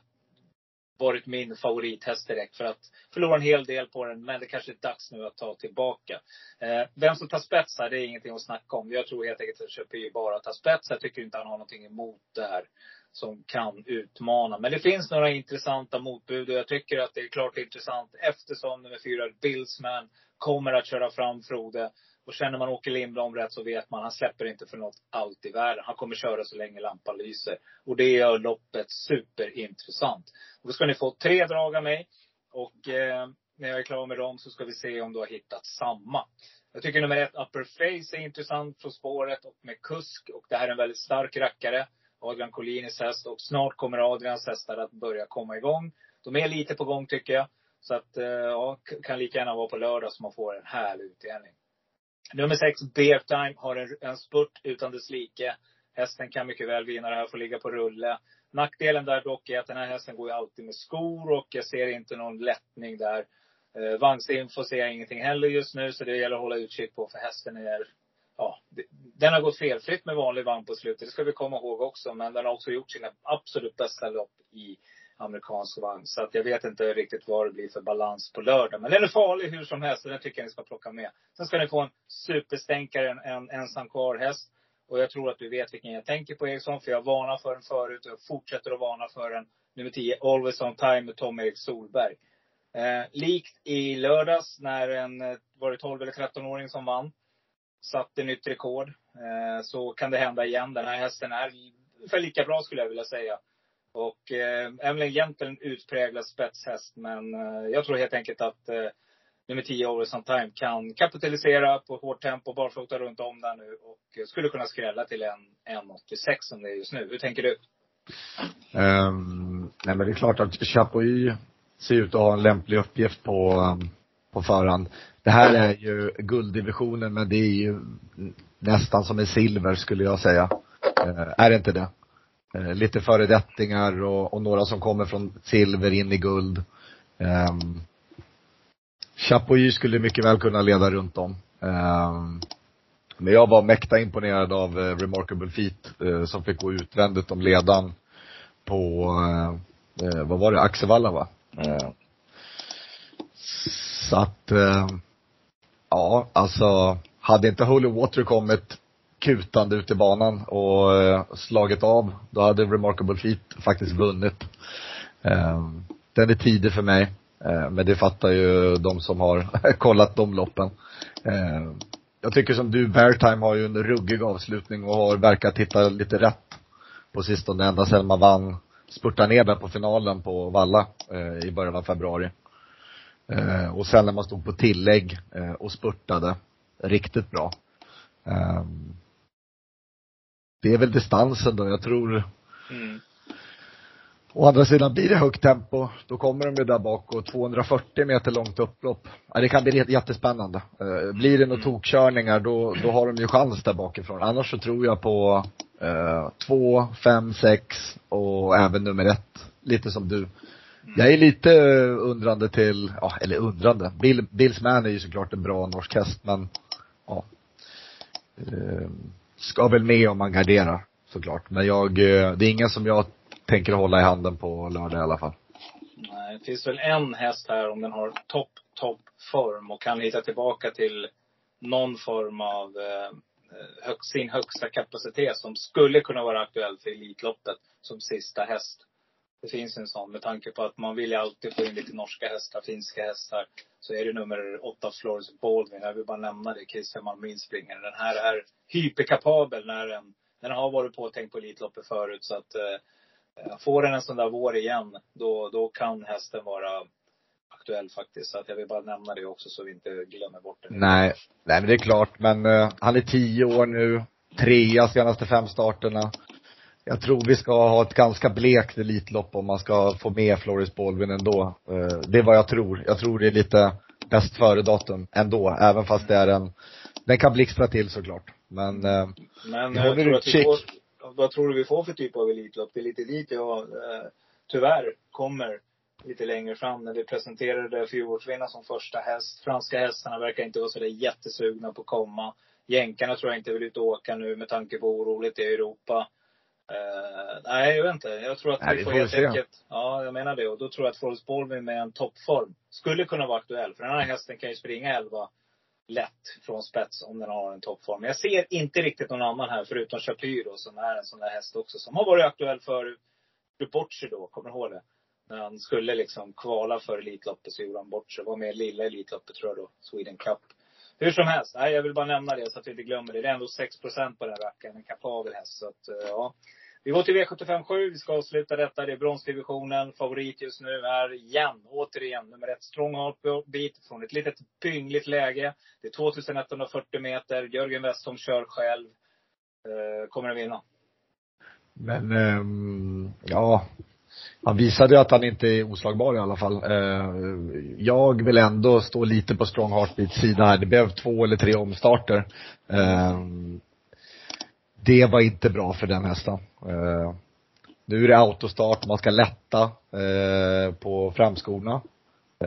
varit min favorithäst direkt. För att förlora en hel del på den. Men det kanske är dags nu att ta tillbaka. Eh, vem som tar spets här, det är ingenting att snacka om. Jag tror helt enkelt att Chapy bara tar spets. Jag tycker inte han har någonting emot det här. Som kan utmana. Men det finns några intressanta motbud och jag tycker att det är klart intressant eftersom nummer fyra, Billsman, kommer att köra fram Frode. Och känner man Åke Lindblom rätt så vet man, han släpper inte för något allt i världen. Han kommer köra så länge lampan lyser. Och det gör loppet superintressant. Och då ska ni få tre drag av mig. Och eh, när jag är klar med dem så ska vi se om du har hittat samma. Jag tycker nummer ett, Upper Face, är intressant från spåret och med kusk. Och det här är en väldigt stark rackare. Adrian Collinis häst. Och snart kommer Adrians hästar att börja komma igång. De är lite på gång tycker jag. Så att, eh, ja, kan lika gärna vara på lördag så man får en härlig utdelning. Nummer sex, Beer Time, har en, en spurt utan dess like. Hästen kan mycket väl vinna det här, får ligga på rulle. Nackdelen där dock är att den här hästen går ju alltid med skor och jag ser inte någon lättning där. Eh, Vagnsinfo ser jag ingenting heller just nu, så det gäller att hålla utkik på för hästen är Ja, den har gått felfritt med vanlig vagn på slutet. Det ska vi komma ihåg också. Men den har också gjort sina absolut bästa lopp i amerikansk vagn. Så att jag vet inte riktigt vad det blir för balans på lördag. Men den är farlig hur som helst. Så den tycker jag ni ska plocka med. Sen ska ni få en superstänkare, en, en ensam kvar häst. Och jag tror att du vet vilken jag tänker på Eriksson. För jag varnade för den förut och jag fortsätter att varna för den. Nummer 10, Always On Time med Tom-Erik Solberg. Eh, likt i lördags när en, eh, var det 12 eller 13-åring som vann. Satte nytt rekord. Eh, så kan det hända igen. Den här hästen är ungefär lika bra skulle jag vilja säga. Och eh, Emily egentligen en utpräglad spetshäst. Men eh, jag tror helt enkelt att eh, nummer 10, Always On Time, kan kapitalisera på hårt tempo, barfota runt om där nu. Och skulle kunna skrälla till en 1,86 som det är just nu. Hur tänker du? Um, nej men det är klart att Chapuis ser ut att ha en lämplig uppgift på, um, på förhand. Det här är ju gulddivisionen men det är ju nästan som en silver skulle jag säga. Uh, är det inte det? Uh, lite föredettingar och, och några som kommer från silver in i guld. Um, Chapuis skulle mycket väl kunna leda runt om. Um, men jag var mäkta imponerad av uh, Remarkable Feet uh, som fick gå utvändigt om ledan på, uh, vad var det, Axevalla va? så att, ja alltså, hade inte Holy Water kommit kutande ut i banan och eh, slagit av, då hade Remarkable Feet faktiskt vunnit. Ehm, den är tidig för mig. Eh, men det fattar ju de som har *laughs* kollat de loppen ehm, jag tycker som du, Beartime har ju en ruggig avslutning och har verkat hitta lite rätt på sistone, ända sedan man vann, spurtade ner där på finalen på Valla eh, i början av februari. Eh, och sen när man stod på tillägg eh, och spurtade riktigt bra. Ehm, det är väl distansen då, jag tror mm. Å andra sidan blir det högt tempo, då kommer de ju där bak och 240 meter långt upplopp. Ja, det kan bli jättespännande. Eh, blir det några mm. tokkörningar då, då har de ju chans där bakifrån. Annars så tror jag på eh, två, fem, sex och även nummer ett. Lite som du. Jag är lite undrande till, ja, eller undrande. Bill, Bills Man är ju såklart en bra norsk häst, men ja. Eh, ska väl med om man garderar såklart. Men jag, eh, det är ingen som jag tänker hålla i handen på lördag i alla fall. Nej, det finns väl en häst här om den har topp, topp form och kan hitta tillbaka till någon form av eh, eh hög, sin högsta kapacitet som skulle kunna vara aktuell för Elitloppet som sista häst. Det finns en sån med tanke på att man vill ju alltid få in lite norska hästar, finska hästar. Så är det nummer åtta, Flores Baldwin. Jag vill bara nämna det. Christian Malmin springer. Den här är hyperkapabel när den, den har varit påtänkt på Elitloppet förut. Så att eh, får den en sån där vår igen, då, då kan hästen vara aktuell faktiskt. Så att jag vill bara nämna det också så vi inte glömmer bort det. Nej, nej men det är klart. Men uh, han är tio år nu. Trea senaste fem starterna. Jag tror vi ska ha ett ganska blekt Elitlopp om man ska få med Floris Baldwin ändå. Uh, det är vad jag tror. Jag tror det är lite bäst före datum ändå. Även fast det är en, den kan blixtra till såklart. Men, uh, Men jag tror att vi får, vad tror du vi får för typ av Elitlopp? Det är lite dit jag eh, tyvärr kommer lite längre fram när vi presenterade fjolårsvinnaren som första häst. Franska hästarna verkar inte vara så där jättesugna på att komma. Jänkarna tror jag inte vill ut och åka nu med tanke på oroligt i Europa. Uh, nej, jag vet inte. Jag tror att nej, vi får helt enkelt, ja jag menar det. Och då tror jag att Forrest Baldwin med en toppform skulle kunna vara aktuell. För den här hästen kan ju springa 11 lätt från spets om den har en toppform. Men jag ser inte riktigt någon annan här förutom Shapiro som är en sån där häst också. Som har varit aktuell för bort sig då, kommer du ihåg det? När han skulle liksom kvala för Elitloppet så gjorde han bort sig. Var med i lilla Elitloppet tror jag då, Sweden Cup. Hur som helst, nej jag vill bara nämna det så att vi inte glömmer det. Det är ändå 6% på den rackaren, en kapabel häst. Så att, eh, ja. Vi går till V757. Vi ska avsluta detta. Det är bronsdivisionen. Favorit just nu är igen, återigen, nummer ett, Strong Beat från ett litet pyngligt läge. Det är 2140 meter. Jörgen Westholm kör själv. Eh, kommer att vinna. Men, um, ja. Han visade ju att han inte är oslagbar i alla fall. Eh, jag vill ändå stå lite på Strong Heartbeats sida här. Det blev två eller tre omstarter. Eh, det var inte bra för den hästen. Eh, nu är det autostart, man ska lätta på framskorna.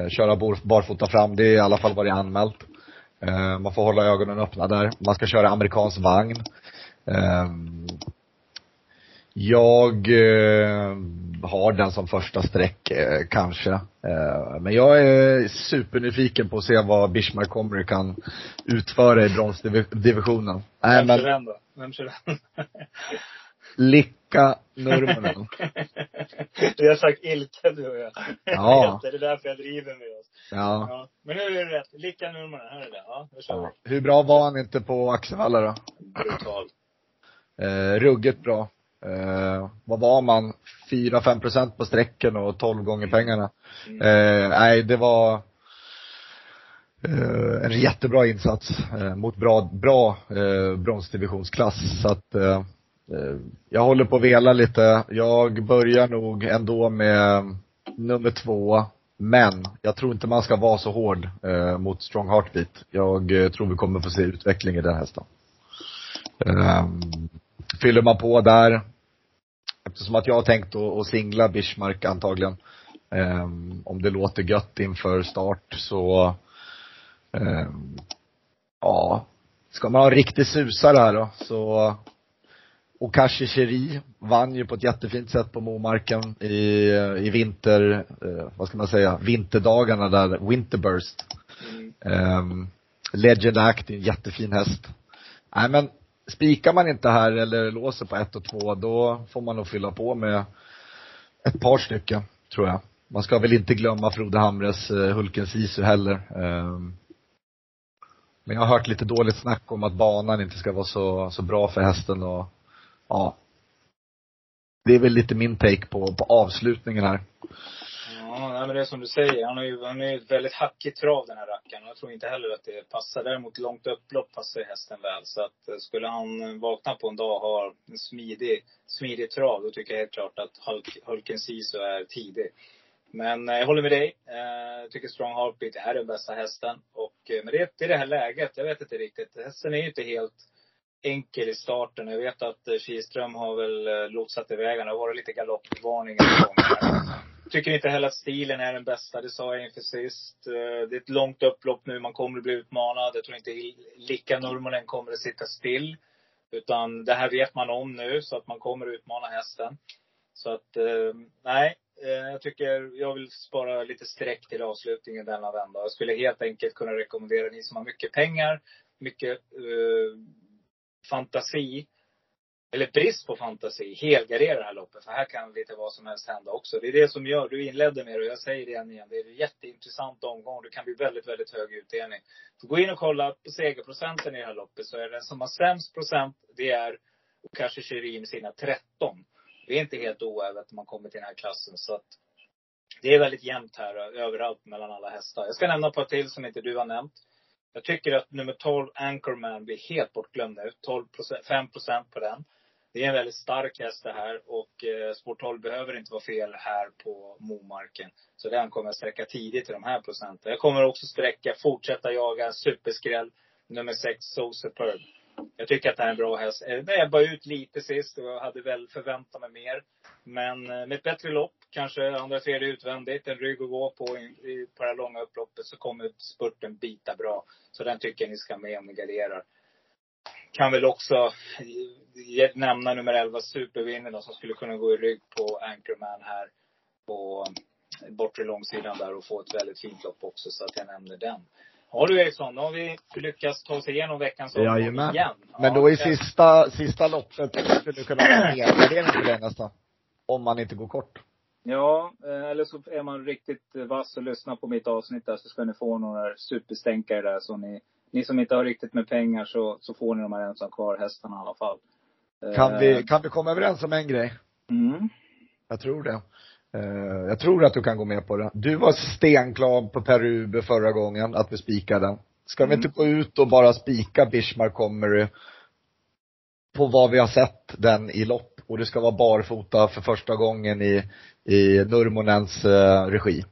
Köra barfota fram, det är i alla fall vad det är anmält. Man får hålla ögonen öppna där. Man ska köra amerikansk vagn. Jag eh, har den som första streck eh, kanske. Eh, men jag är supernyfiken på att se vad Bismarck kommer kan utföra i bronsdivisionen. Nej Vem kör den då? Vem kör den? Licka Nurmonen. Vi har sagt Ilka du och jag. Ja. *laughs* Det är därför jag driver med oss. Ja. Ja. Men nu är det rätt. Lika numren, här är det. Ja, då kör vi. Hur bra var han inte på Axevalla då? Brutal. Eh, ruggigt bra. Eh, vad var man? 4-5 procent på strecken och 12 gånger pengarna. Eh, nej, det var eh, en jättebra insats eh, mot bra, bra eh, bronsdivisionsklass. Så att eh, eh, jag håller på att vela lite. Jag börjar nog ändå med nummer två. Men jag tror inte man ska vara så hård eh, mot Strong Heartbeat. Jag eh, tror vi kommer få se utveckling i den hästen. Um, fyller man på där, eftersom att jag har tänkt att, singla Bismarck antagligen, ehm, om det låter gött inför start så, ehm, ja, ska man ha en riktig susare här då så Okashi Cheri vann ju på ett jättefint sätt på Momarken i, i vinter, eh, vad ska man säga, vinterdagarna där, Winterburst. Mm. Um, Legend Act en jättefin häst. Nej men, spikar man inte här eller låser på ett och två, då får man nog fylla på med ett par stycken, tror jag. Man ska väl inte glömma Frode Hamres Hulken Hulkens Isu heller. Ehm, men jag har hört lite dåligt snack om att banan inte ska vara så, så bra för hästen och, ja. Det är väl lite min take på, på avslutningen här. Ja, men det är som du säger. Han har ju, han är ju ett väldigt hackigt trav den här rackaren. Jag tror inte heller att det passar. Däremot långt upplopp passar ju hästen väl. Så att eh, skulle han vakna på en dag och ha en smidig, smidig trav, då tycker jag helt klart att Hulk, Hulken Sisu är tidig. Men eh, jag håller med dig. Eh, Jag tycker Strong Heartbeat är den bästa hästen. Och, eh, men det, det är det här läget. Jag vet inte riktigt. Hästen är ju inte helt enkel i starten. Jag vet att Kihlström har väl lotsat iväg Det har varit lite galoppvarningar på gång. Tycker inte heller att stilen är den bästa. Det sa jag inför sist. Eh, det är ett långt upplopp nu. Man kommer att bli utmanad. Jag tror inte Lika Nurmonen kommer att sitta still. Utan det här vet man om nu, så att man kommer att utmana hästen. Så att, eh, nej. Eh, jag tycker, jag vill spara lite streck till avslutningen denna vända. Jag skulle helt enkelt kunna rekommendera ni som har mycket pengar, mycket uh, fantasi, eller brist på fantasi, helgardera det här loppet. För här kan lite vad som helst hända också. Det är det som gör, du inledde med det och jag säger det igen, igen. Det är en jätteintressant omgång. Det kan bli väldigt, väldigt hög utdelning. Så gå in och kolla på segerprocenten i det här loppet så är den som har sämst procent, det är kanske Shirin med sina 13. Det är inte helt oävet när man kommer till den här klassen. Så att det är väldigt jämnt här överallt mellan alla hästar. Jag ska nämna ett par till som inte du har nämnt. Jag tycker att nummer 12, Anchorman, blir helt bortglömd nu. 12 5 procent på den. Det är en väldigt stark häst det här och eh, Sport 12 behöver inte vara fel här på Momarken. Så den kommer jag sträcka tidigt i de här procenten. Jag kommer också sträcka, fortsätta jaga superskräll, nummer 6, So Superb. Jag tycker att det här är en bra häst. Eh, ebbade ut lite sist och jag hade väl förväntat mig mer. Men eh, med ett bättre lopp, kanske andra tredje utvändigt, en rygg att gå på i, på det här långa upploppet, så kommer spurten bita bra. Så den tycker jag ni ska med om ni garderar. Kan väl också ge- nämna nummer 11, Supervinner då, som skulle kunna gå i rygg på Anchorman här på bortre långsidan där och få ett väldigt fint lopp också. Så att jag nämner den. Ja du Eriksson, då har vi lyckats ta oss igenom veckans omgång igen. Men Ja, då i det- sista, sista loppet skulle du kunna ha en helgardering på det nästan. Om man inte går kort. Ja, eh, eller så är man riktigt vass och lyssnar på mitt avsnitt där så ska ni få några superstänkare där. Så ni, ni som inte har riktigt med pengar så, så får ni de här ensam kvar hästarna i alla fall. Kan Eh, vi, kan vi komma överens om en grej? Mm. Jag tror det. Eh, jag tror att du kan gå med på det. Du var stenklar på Peru förra gången, att vi spikade den. Ska vi Mm. inte gå ut och bara spika Bismarck Comrie på vad vi har sett den i lopp och det ska vara barfota för första gången i, i Nurmonens eh, regi.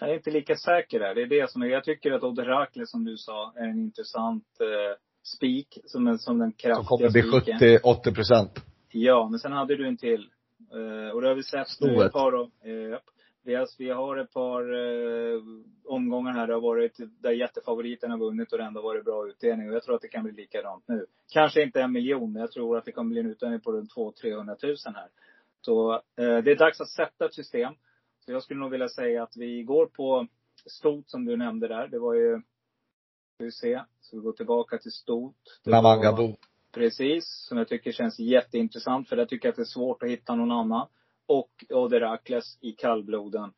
Jag är inte lika säker där. Det är det som är, jag tycker att Odd Herakles som du sa är en intressant eh, spik. Som, en, som den kraftiga Som kommer bli spiken. 70-80 procent. Ja, men sen hade du en till. Eh, och det har vi sett nu Stoet. ett par av, eh, vi, har, vi har ett par eh, omgångar här. Det har varit där jättefavoriten har vunnit och det ändå varit bra utdelning. Och jag tror att det kan bli likadant nu. Kanske inte en miljon, men jag tror att det kommer bli en utdelning på runt 200 000 här. Så eh, det är dags att sätta ett system. Så jag skulle nog vilja säga att vi går på stot som du nämnde där. Det var ju, ska vi se, så vi går tillbaka till stot. Namangabo. Precis, som jag tycker känns jätteintressant. För där tycker jag att det är svårt att hitta någon annan. Och Oderakles i kallbloden.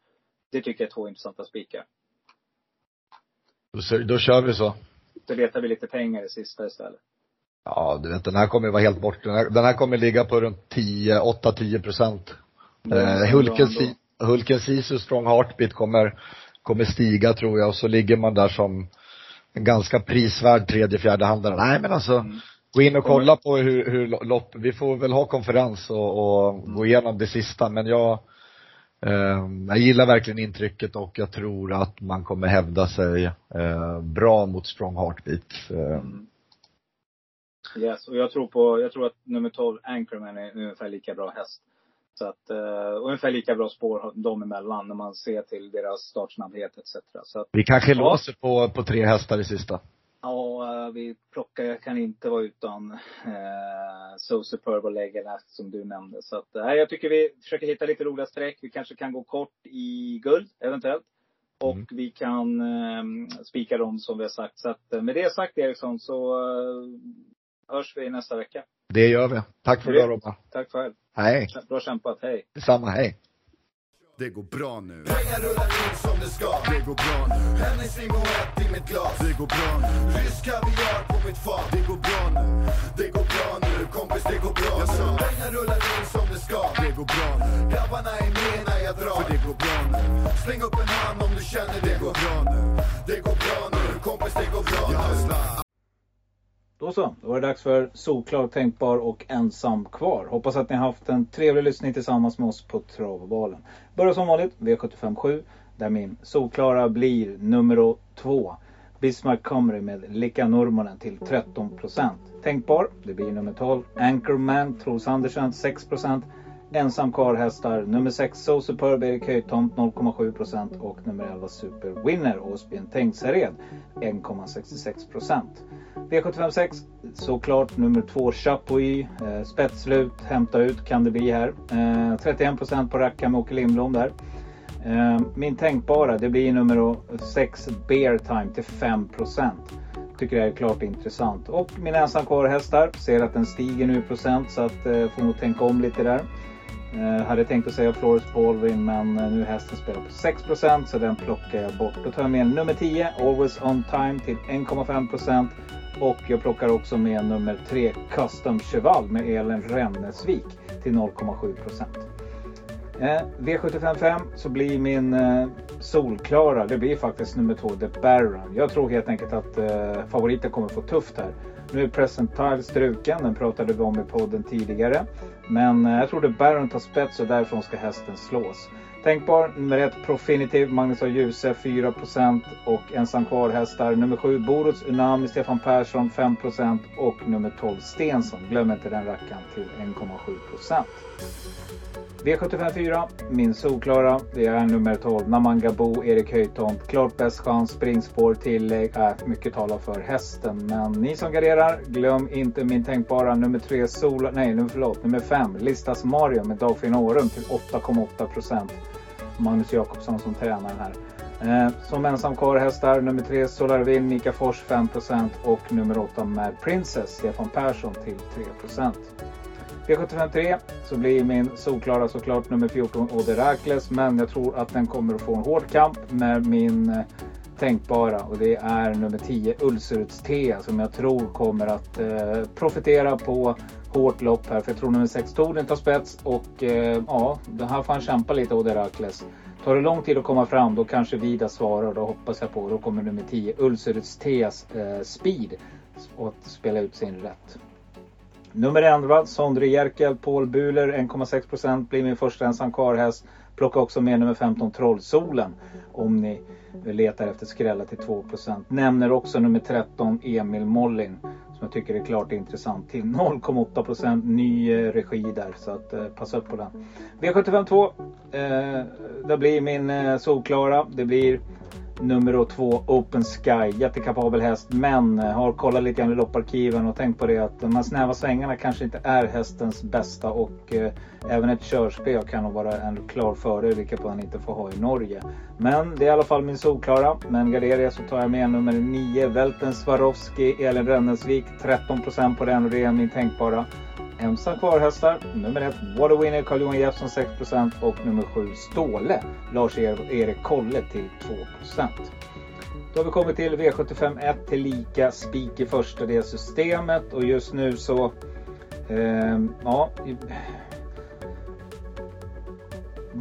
Det tycker jag är två intressanta spikar. Då, då kör vi så. Då letar vi lite pengar i sista istället. Ja, du vet den här kommer vara helt bort. Den här, den här kommer ligga på runt 10, 8-10 procent. Eh, Hulken, Si- Hulken Sisu Strong Heartbeat kommer, kommer stiga tror jag och så ligger man där som en ganska prisvärd tredje, fjärde handlare. Nej men alltså, Mm. gå in och kolla på hur, hur lo- lopp, vi får väl ha konferens och, och gå igenom det sista men jag eh, jag gillar verkligen intrycket och jag tror att man kommer hävda sig eh, bra mot Strong Heartbeat. Eh, Mm. Yes, och jag tror på, jag tror att nummer 12, Anchorman, är ungefär lika bra häst. Så att, uh, ungefär lika bra spår de emellan när man ser till deras startsnabbhet etc. Så att, vi kanske Ja. låser på, på tre hästar i sista. ja, eh, vi plockar, jag kan inte vara utan uh, So Superb och Legalat som du nämnde. Så att, uh, jag tycker vi försöker hitta lite roliga streck. Vi kanske kan gå kort i guld, eventuellt. Och Mm. vi kan um, spika dem som vi har sagt. Så att, uh, med det sagt Eriksson så uh, hörs vi nästa vecka. Det gör vi. Tack för Det- idag Robban. Tack själv. Hej. Bra kämpat. Hej. Detsamma, hej. Det går bra nu. Pengar rullar in som det ska. Det går bra nu. Hennessy Moët i mitt glas. Det går bra nu. Rysk kaviar på mitt fat. Det går bra nu. Det går bra nu. Kompis, det går bra nu. Pengar rullar in som det ska. Det går bra nu. Grabbarna är med när jag drar. För det går bra nu. Släng upp en hand om du känner det går bra nu. Det går bra nu. Kompis, det går bra nu. Då så, då var det dags för Solklar, Tänkbar och Ensam kvar. Hoppas att ni har haft en trevlig lyssning tillsammans med oss på Travbalen. Börjar som vanligt V757 där min Solklara blir nummer två. Bismarck Comrie med Lika Normonen till 13%. Tänkbar, det blir nummer 12. Anchorman, Troels Andersen 6%. Ensam karlhästar nummer 6 So Superb Erik Höjtomt 0,7% och nummer 11 Super Winner Åsbjörn Tengsared 1,66%. V756 såklart nummer 2 Chapuis eh, spetslut, hämta ut kan det bli här. Eh, 31% på Racka med Åke Lindblom där. Eh, min tänkbara det blir nummer 6 Bear Time till 5%. Tycker det är klart intressant. Och mina ensam kvar hästar ser att den stiger nu i procent så att eh, får nog tänka om lite där. Eh, hade tänkt att säga Flores Baldwin men eh, nu hästen spelar på 6% så den plockar jag bort. Då tar jag med nummer 10 Always On Time till 1,5% och jag plockar också med nummer 3 Custom Cheval med Elin Rennesvik till 0,7%. Eh, V755 så blir min eh, solklara, det blir faktiskt nummer 2 The Baron. Jag tror helt enkelt att eh, favoriten kommer få tufft här. Nu är Present struken, den pratade vi om i podden tidigare. Men eh, jag tror Baron tar spets och därifrån ska hästen slås. Tänkbar nummer 1 Profinitiv, Magnus A. Djuse 4% och ensam kvar hästar nummer 7 Boruts Unami, Stefan Persson 5% och nummer 12 Stensson, glöm inte den rackaren till 1,7%. V754, min solklara. Det är nummer 12, Namangabo, Erik Höjtomt. Klart bäst chans, springspår, tillägg. Äh, mycket talar för hästen. Men ni som garderar, glöm inte min tänkbara nummer 3, Sol... Nej, nu förlåt, nummer 5, Listas Mario med Dagfinn Årum till 8,8%. Magnus Jakobsson som tränar den här. Eh, som ensam hästar nummer 3 Solarvin, Mika Fors 5% och nummer 8 Mad Princess, Stefan Persson till 3%. V753 så blir min solklara såklart nummer 14 Oderakles men jag tror att den kommer att få en hård kamp med min eh, tänkbara och det är nummer 10 Ulceruts T som jag tror kommer att eh, profitera på hårt lopp här för jag tror nummer 6 Torden tar spets och eh, ja, den här får han kämpa lite Oderakles. Tar det lång tid att komma fram då kanske Vida svarar då hoppas jag på. Då kommer nummer 10 Ulceruts T's eh, speed att spela ut sin rätt. Nummer 11, Sondre Jerkel, Paul Buler 1,6% blir min första ensam karlhäst. Plocka också med nummer 15 Trollsolen om ni letar efter skrälla till 2%. Nämner också nummer 13 Emil Mollin som jag tycker är klart intressant till 0,8%. ny eh, regi där så att eh, passa upp på den. V75 2. Eh, det blir min eh, solklara. Det blir nummer två Open Sky. Jättekapabel häst men eh, har kollat lite grann i lopparkiven och tänkt på det att de här snäva svängarna kanske inte är hästens bästa och eh, även ett körspel kan nog vara en klar fördel vilket man inte får ha i Norge. Men det är i alla fall min solklara. Men garderar så tar jag med nummer 9 Velten Swarovski Elin Rennensvik 13% på den och det är min tänkbara. Ensam kvar-hästar. Nummer 1 Waterwinner Carl-Johan Jeppsson 6% och nummer 7 Ståle Lars-Erik Kolle till 2%. Då har vi kommit till V75 1 till lika spik i första det systemet och just nu så eh, ja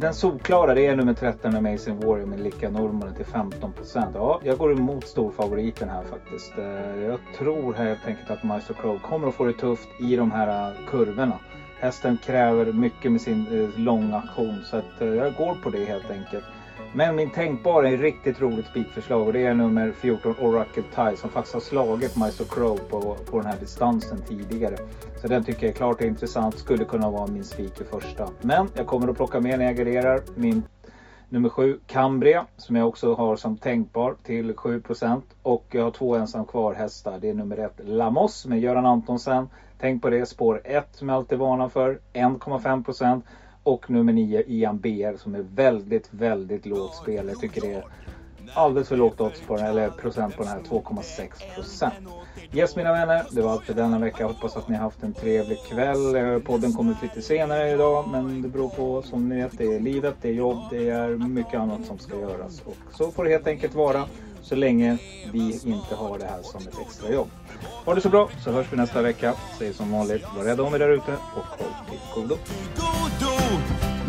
den solklara det är nummer 13 Amazing Warrior med Lika Norrman till 15%. Ja, jag går emot storfavoriten här faktiskt. Eh, jag tror helt enkelt att Maestro Crow kommer att få det tufft i de här eh, kurvorna. Hästen kräver mycket med sin eh, långa aktion så att jag går på det helt enkelt. Men min tänkbara är ett riktigt roligt spikförslag och det är nummer 14 Oracle Tie som faktiskt har slagit Maestro Crow på, på den här distansen tidigare. Så den tycker jag är klart intressant, skulle kunna vara min spik i första. Men jag kommer att plocka med när jag garderar min nummer 7 Cambria som jag också har som tänkbar till 7% och jag har två ensam kvar hästar. Det är nummer 1 Lamos med Göran Antonsen. Tänk på det, spår 1 som jag alltid varnar för, 1,5 och nummer 9 Ian BR som är väldigt, väldigt lågt spel. Jag tycker det är alldeles för lågt odds på den, eller procent på den här 2,6 procent. Yes mina vänner, det var allt för denna vecka. Hoppas att ni har haft en trevlig kväll. Eh, Podden kommer ut lite senare idag men det beror på som ni vet, det är livet, det är jobb, det är mycket annat som ska göras. Och så får det helt enkelt vara så länge vi inte har det här som ett extrajobb. Ha det så bra så hörs vi nästa vecka. Säger som vanligt, var rädda om er där ute och håll till godo